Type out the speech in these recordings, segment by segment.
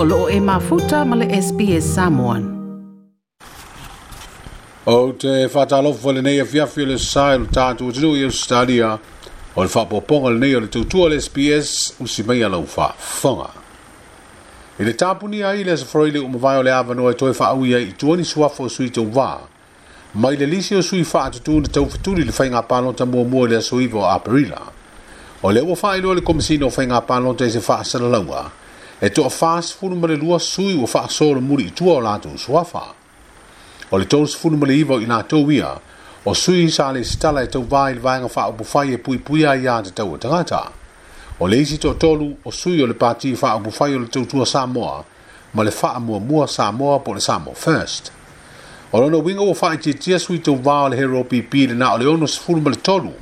o loo e mafuta ma le SPS Samoan. O te whātālofu o le nei e fiafi le sai o le tātou tinu i Australia o le whapoponga le nei o le tautua le SPS usi mei alau whaafonga. I le tāpuni ai le safaroi le umawai o le avanoa e toi whaauia i tuani suafo o sui tau wā. Mai le lisi o sui whaatutu na tau fituri le whainga pālota mua mua le asoiva o Aprila. O le ua whailo le komisino o whainga pālota i se whaasana laua. e to a fast fulu mare lua sui o fa so le muri tu o latu swafa o le tos fulu mare iva ina to wia o sui sa le stala e to vai le vai nga fa bu fai e pui pui ai ata to tata o le isi to tolu o sui o le pati fa bu fai o le to tua sa moa ma le fa mo mo sa moa po le sa mo first o le no winga o fa ti ti sui to va le hero pp le na o le ono fulu mare tolu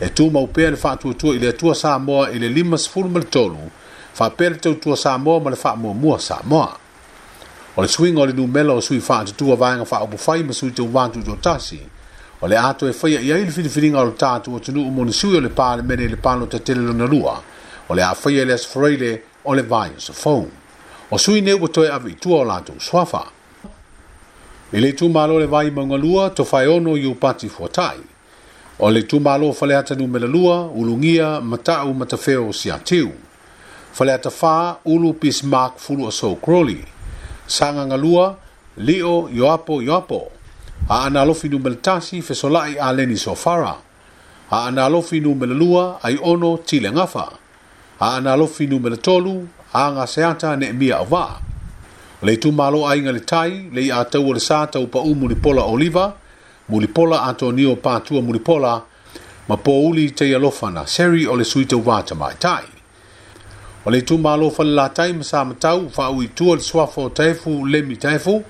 e tu mau pe le fa tu tu ile tua sa moa ile limas fulu mare tolu faapea le tautua samoa ma le faamuamua mo o le suiga o le numela o sui faatutua vaega faaupu fai ma sui taumatutotasi o le a toe faia i ai le filifiliga o le o atunuu monisui o le le mene le te tatele lona lua o le a fa i le froile o le vai o safou o sui nei ua avi aveitua o latou swafa i le malo le vai to maugalua ono i upati fuatai o le itumālo fale ata numela lua ulugia matau ma tafeo si siatiu faaleatafā ulu pismak fulu o so croli sagagalua li'o ioapo ioapo aanalofi numeletasi fesola'i a leni sofara aanalofi numelelua ai ono tilegafa aanalofi numeletolu agaseata mia avaa le malo aiga le tai le iā tau le sa taupa'ū mulipola oliva mulipola atonio patua mulipola ma pōuli teialofa na seri o le sui tauvā tamaʻitai o le itumālo falelatai ma sa matau faauitua le suafo o taefu lemi taefu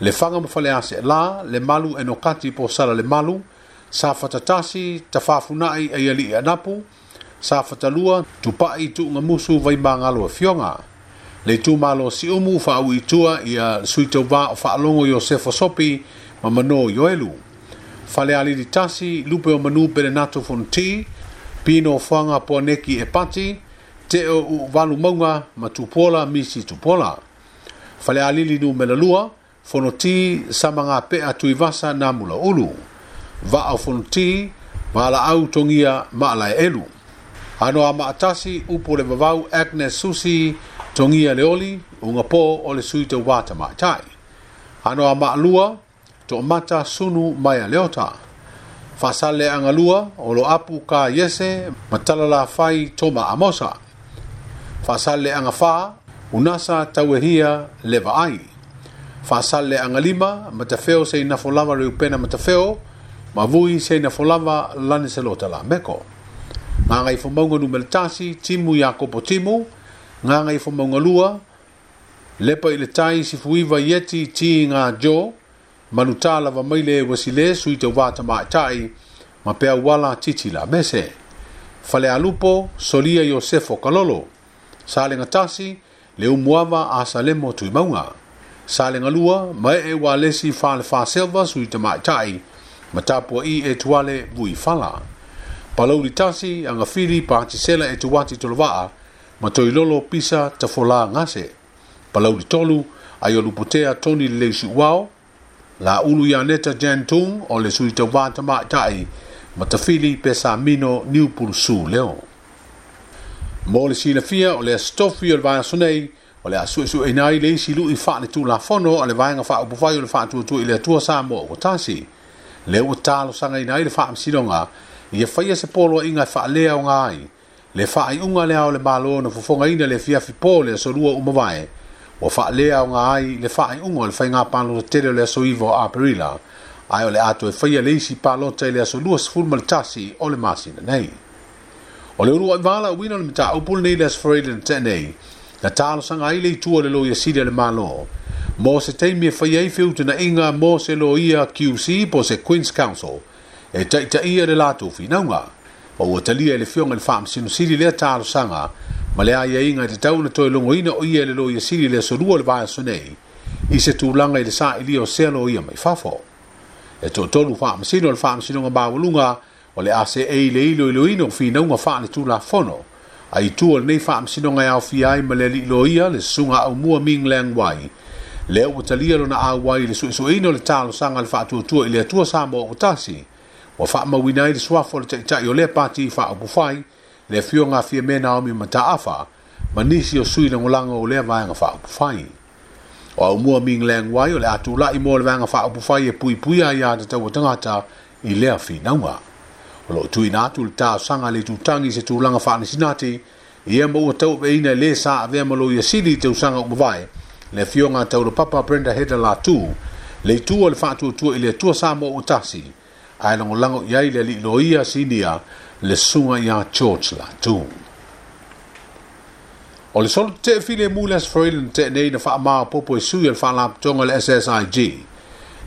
le faga ma faleaseʻalā le malu e nokati posala le malu sa fatatasi tafafunaʻi ai e alii e anapu sa fatalua tupaʻi tuugamusu vaimagalo e fioga le itumālo siʻumu faauitua ia le suitauvā o faalogo iosefo sopi ma manō ioelu faleālili tasi lupe o manū pelenato fonti pinofoaga puaneki e pati te o valu maunga ma tupola misi tupola. Fale alili nu melalua, fonoti sa pe atu tuivasa na mula ulu. Vaa fonoti maala au tongia maala elu. Ano ama atasi upo le vavau Agnes Susi tongia leoli unga po o le sui te wata maatai. Ano ama maalua to mata sunu maya leota. Fasale angalua o lo apu ka yese matalala fai toma amosa. faasale aga fā unasa tauehia le vaai faasale aga lima matafeo se inafo lava le upena matafeo ma vui se inafo lava lani se lo talameko gagai fomauga numa le tasi timu iakopo timu gagai fomauga lua lepa i le tai sifuiva ieti ti ga jo manutā lava mai e le uasilē sui tauvā tamaʻataʻi e ma pea uala titi la mese fale alupo solia iosefo kalolo sa le gatasi le umuava asalemo tuimauga sa le galua ma e ua lesi falefāselva sui tamaʻitaʻi ma tapuaʻi e tuale vuifala palau litasi agafili patisela e tuati tolovaa ma toilolo pisa tafolā gase palauli tolu ai o toni le la laulu iā neta jan tung o le sui tauvā tamaʻitaʻi ma tafili pe samino niupulusu leo Mole sila fia o le astofi o le vanga og lad le asu su ina i le silu i fa le tu la fono o le og fa o pufai o du fa tu tu i le tua sa mo o tasi le o talo i le fa i e faia se polo inga fa lea o ngai le far i unga lea o le malo na fufonga ina le fia så le solua umavae o fa lea o ngai le far i unga le fainga palo tele le so ivo a perila ai o le ato e faia le isi palo tele le solua sfulma le tasi o le masina nei O le urua i wala wina le mita upul nei le asfarele na tēnei, na tālo sanga ai le itua le loia sile le malo. Mō se teimi e whai ai whiu tana inga mō se loia QC po se Queen's Council, e taita ia le lātou whinaunga. O ua talia le fionga le whaam sinu sili le tālo sanga, ma le aia inga i te tauna toi ina o ia le loia sili le sorua le vāia sonei, i se tūlanga i le sā ili o lo ia mai fafo. E tō tolu whaam sinu le whaam sinu ngā bāwalunga, o le a seʻe i le iloiloina o finauma faaleitulafono aitua lenei faamasinoga e aofia ai ma le aliʻiloia le susuga aʻumua mingleagu ai lea ua talia lona au ai i le suʻesuʻeina o le talosaga le faatuatua i le atua sa mo utasi ua faamauina ai le suafa o le taʻitaʻi o lea pati faaupufai le afioga afia me naomi ma taafa ma nisi o sui lagolaga o lea vaega faaupufai o aumua mingleagu ai o le a tulaʻi mo le vaega faaupufai e puipui a iā tatau o tagata i lea finauga o loo tuina atu le taosaga le tutagi se tulaga faanesina ati ia ma ua tauaveina e lē sa avea ma lou sili i tausaga u vae le afioga taulo papa brenda heda latu le itua le faatuatua i le atua sa mo ua tasi ae lagolago i ai le ali'iloia sinia le suga iā george latu o le solo te file mu le te nei na faamaopoopo maa popo e sui al faa lapatonga le SSIG.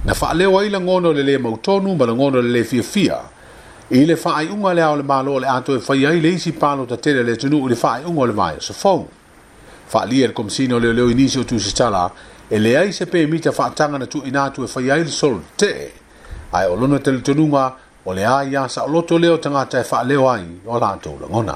Na fa'aleo ai lagona ngono le le mautonu ma lagona ngono le lē fiafia fia i le faaiʻuga le a o le mālo o le atoe fai ai le isi palo tatele le tunuu i e le faaiʻuga e o le vaeosofou faaalia i le komasina o leoleo inisi o tusitala e leai se pemita faataga na tu atu e fai ai le solo tetee ae o lona teletonuga o le a ia saʻoloto lea o tagata e faaleo ai o latou lagona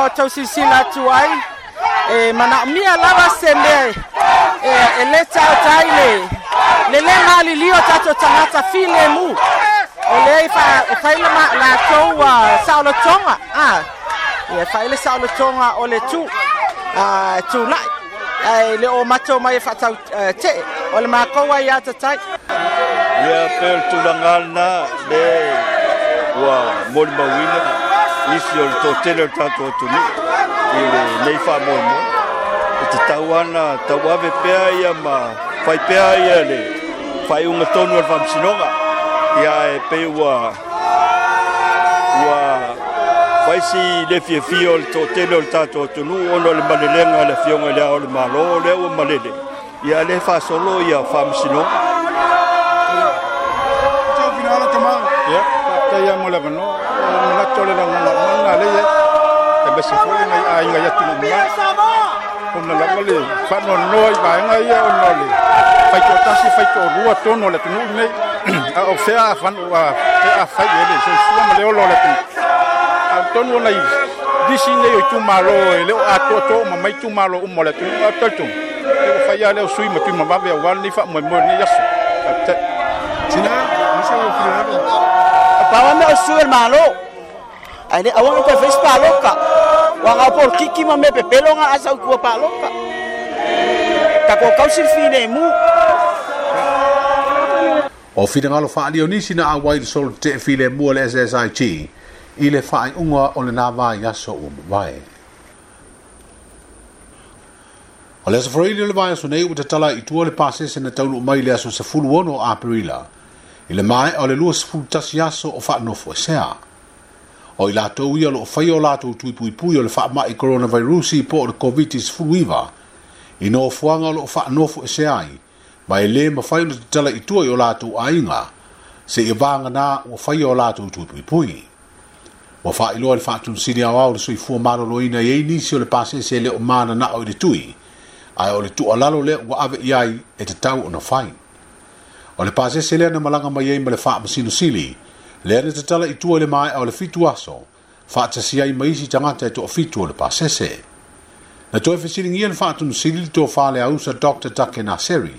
cho châu xì xì là chú e mà nọ mía là ba sen đây e e le chao chai le le le ma li li cha cho phi le mu e le fa e fai la ma la cho wa sao lo chong à à e fai le sao lo chong à o le chu à chu lại ai le o macho mai fa chau che o le ma ko wa ya cha chai ya pel tu dangal na de wa mol ma wina isi o to totele o to atunuu i le nei faamoemoe e te tau ana tau ave pea ia ma fai pea ia le faaiuga tonu a le faamasinoga ia e pei ua ua faisi le fiafia o le totele o le tatou atunuu ono le malelega le afioga i lea o le malo le ua malele ia le fa faasolo ia to faamasinoga ia faapataia mo le aganoa manatole laga leia bây giờ foi ngay ai ngay nào ngai atu ma ona la mali fa no noi ba ngai ia ona le fai to tasi fai to rua tono le tunu nei a o sea fan o a a fai ele so sua le o lo le tunu a tonu ona i disi nei o tumalo ele o ato to ma mai tumalo o mo le tunu a to tunu e o fai ale o sui ma tu ma ba ve wa ni fa mo mo ni yasu Tina, ni sa o fina. Pawana o suer malo. Aine awang ko fes pa loka. Wa ga por kiki ma me pepelo nga asa ku pa loka. Ta ko ka sil fi ne mu. O fi ngalo fa ali oni sina a wild soul te fi le mu le SSIT. Ile fa unwa on na va ya so um vai. O le so fri le vai so nei u te tala i tu le pase se na tau mai le aso se fulu ono aprila. Ile mai o le lu se fulu tasi ya so o fa no fo e sea. Ile mai o i latou ia loo fai o latou tuipuipui o le faamaʻi coronavirusi po o le covid-19 ino fuanga e o loo faanofo ese ai ma e lē mafai ona tatala itua i o latou aiga seʻia vaganā ua fai o latou tuipuipui ua faailoa i le faatunusini aoao le soifua malolōina i ai nisi o le pasese lea o mananaʻo i le tui ae o le tuʻalalo lea ua ave i ai e tatau ona fai o le pasese lea na malaga mai ai ma le faamasinosili lea le tatala i tua le mae au le fitu aso, faa tasia i maisi tangata e toa fitu o le pasese. Na toa efe siri ngia le faa tunu siri li toa faa le ausa Dr. Take Naseri,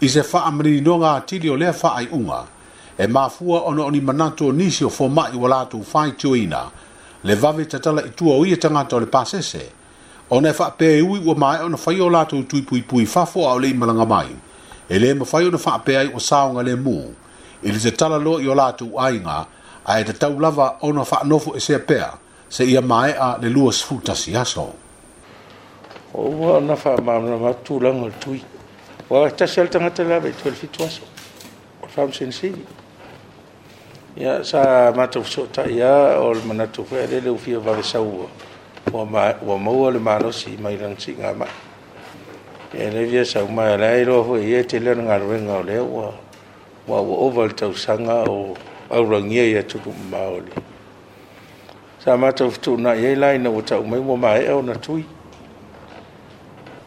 i se faa amrini nonga atiri o lea faa ai unga, e mafua ono oni manato nisi o fomai i walato ufai tio ina, le vave tatala i tua o ia tangata o le pasese, ona e faa pea e ui ua mae ona fai o lato utui pui pui fafo au le i malanga mai, e le mafai ona faa pea i o saonga le muu, i le tala loa i o latou aiga ae e tatau lava ona faanofo e sea pea se ia maeʻa le lua sefutasi aso ua ona faamamanamatulaga o le tui ua tasi a le tagata lava i tuelefitu aso o le faamasinisili ia sa matou fesootaʻia o le manatu fea le leufia vavesau ua ua maua le malosi mai lagasiigamai e le via saumaelai loa hoi ia e tele ona galuega o lea ua wa wa over tau sanga o au rangia ia tuku maoli. Sa mata of tuna iei lai na wata umai wa mai au na tui.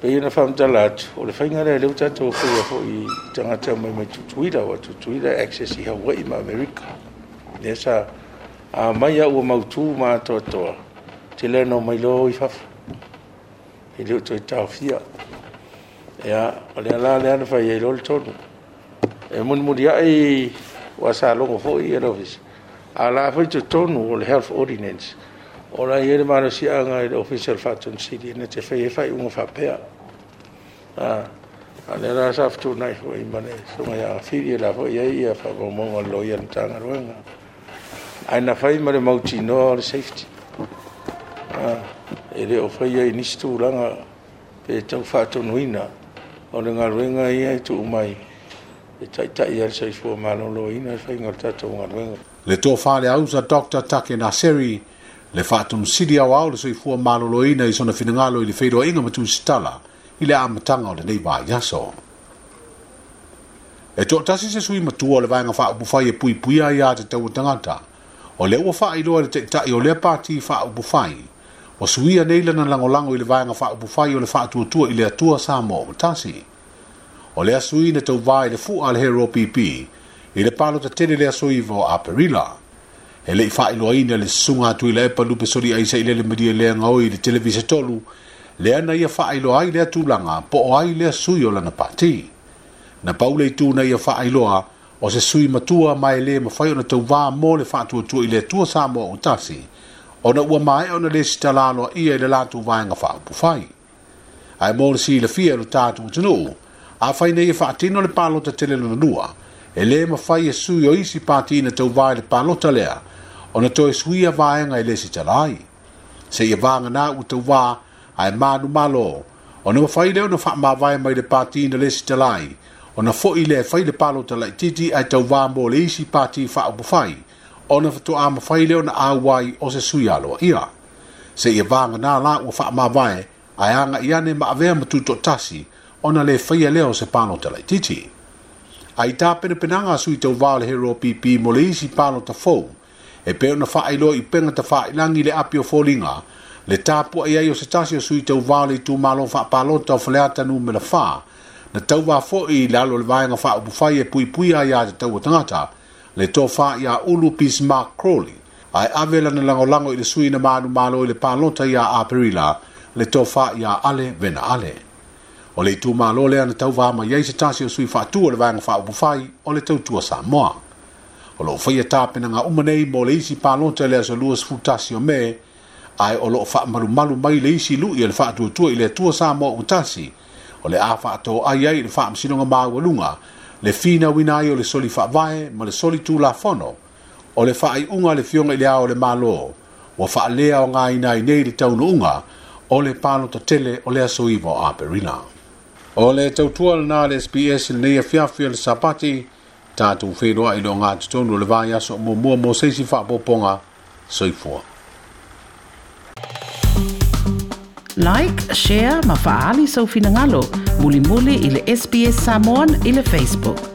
Pe iu na wha o le whainga rea leu tato o kua ho i tangata umai mai tui tutuira wa da access i i ma america Nea a mai au mautu ma atoa toa, te lea no mai loo i whafu. I leu tau tau fia. Ea, o lea la lea na whai iei lol tonu e eh, muni muri ai wa sa longo fo i era ala fo to tonu o health ordinance ora la i era mana si anga i official fatun city ne te fe fa un fa pe a ale ra sa fo na fo mane so ma ya fi i la fo i ai a fa go mo ngo lo i an tanga ruenga ai na fa mare mau ti no le safety a e le o fa i ni stu langa pe tau fa tonuina o le ngaruenga i ai mai e taʻitaʻi a le saifua malōlōina e faiga o le tatou agaluega le toafale ausa dr take naseri le faatonosili aoao le soifua malōlōina i sona finagalo i le inga matu tusitala i le amataga o lenei vaiaso e toʻatasi se sui matua o le vaega faaupufai e puipuia ia te taua tagata o le ua faailoa i le taʻitaʻi o lea pati faaupufai ua suia nei lana ile i le vaega faaupufai o le faatuatua i le atua sa mo o o le asui na tauvā i le fu'a le hero pp i le palo tatele e le asoiva o aperila e leʻi faailoaina le susuga atu i le epa lupe soliʻaisa i le le malia leaga oi i le televise tolu le ana ia faailoa ai le atulaga po o ai le asui o lana pati na paule itu na ia faailoa o se sui matua ma e lē mafai ona tauvā mo le faatuatua i le atua sa moa o tasi ona ua maeʻa ona lesi talaloaʻia i le latou vaega fai ae mo le silafia i lo tatou atunuu a fai nei e whaatino le pālota tele na nua, e le ma fai e sui o isi pāti na tau vai le pālota lea, o na toi sui a vāenga e le si talai. Se i vānga nā u tau vā, a e mānu malo, o na fai leo na whaamā vai mai le pāti na le si talai, o na fo i le fai le pālota lai titi a tau vā mō le isi pāti i whaamu fai, o na fatu a ma fai leo na āwai o se sui aloa ia. Se i vānga na lā u whaamā vai, a anga i ane ma avea matuto tasi, ona le faia lea o se panota laitiiti ai tapenapenaga asu i tauvao e le hero pp mo le isi panota fou e pei ona faailoa i pega ta faailagi i le api o foliga le tapuaʻi ai o se tasi asu i tauvao le itumālo faapalota o me numela fa na tauvā foʻi i lalo le vaega faaupufai e pui pui puipuia iā tataua tagata le tofā iā ulu kroli crowly ae ave lana lagolago i le sui na malumālo i le palota iā aperila le tofā iā ale vena ale o le itumālo lea na tauvaamai ai se tasi o sui faatua o le vaega faaupufai o le tautua samoa o loo faia tapenaga uma nei mo le isi palota i le aso2tasi o me ae o loo faamalumalu mai le isi lui o le faatuatua i le atua samoa ua tasi o le a faatoai ai i le faamasinoga maualuga le finauina ai o le soli faavae ma le soli tulafono o le faaiʻuga a le fioga i le a o le mālō ua faalea o gāina ai nei i le taunuʻuga o le palota tele o le aso iva o aperila o le tautua na le SPS lenei fiafia le sapati tatou feiloaʻi i o gatotonu tutonu le vaiaso o muamua mo seisi faapoopoga soifua like share ma faaali soufinagalo muli i le sps samon i le facebook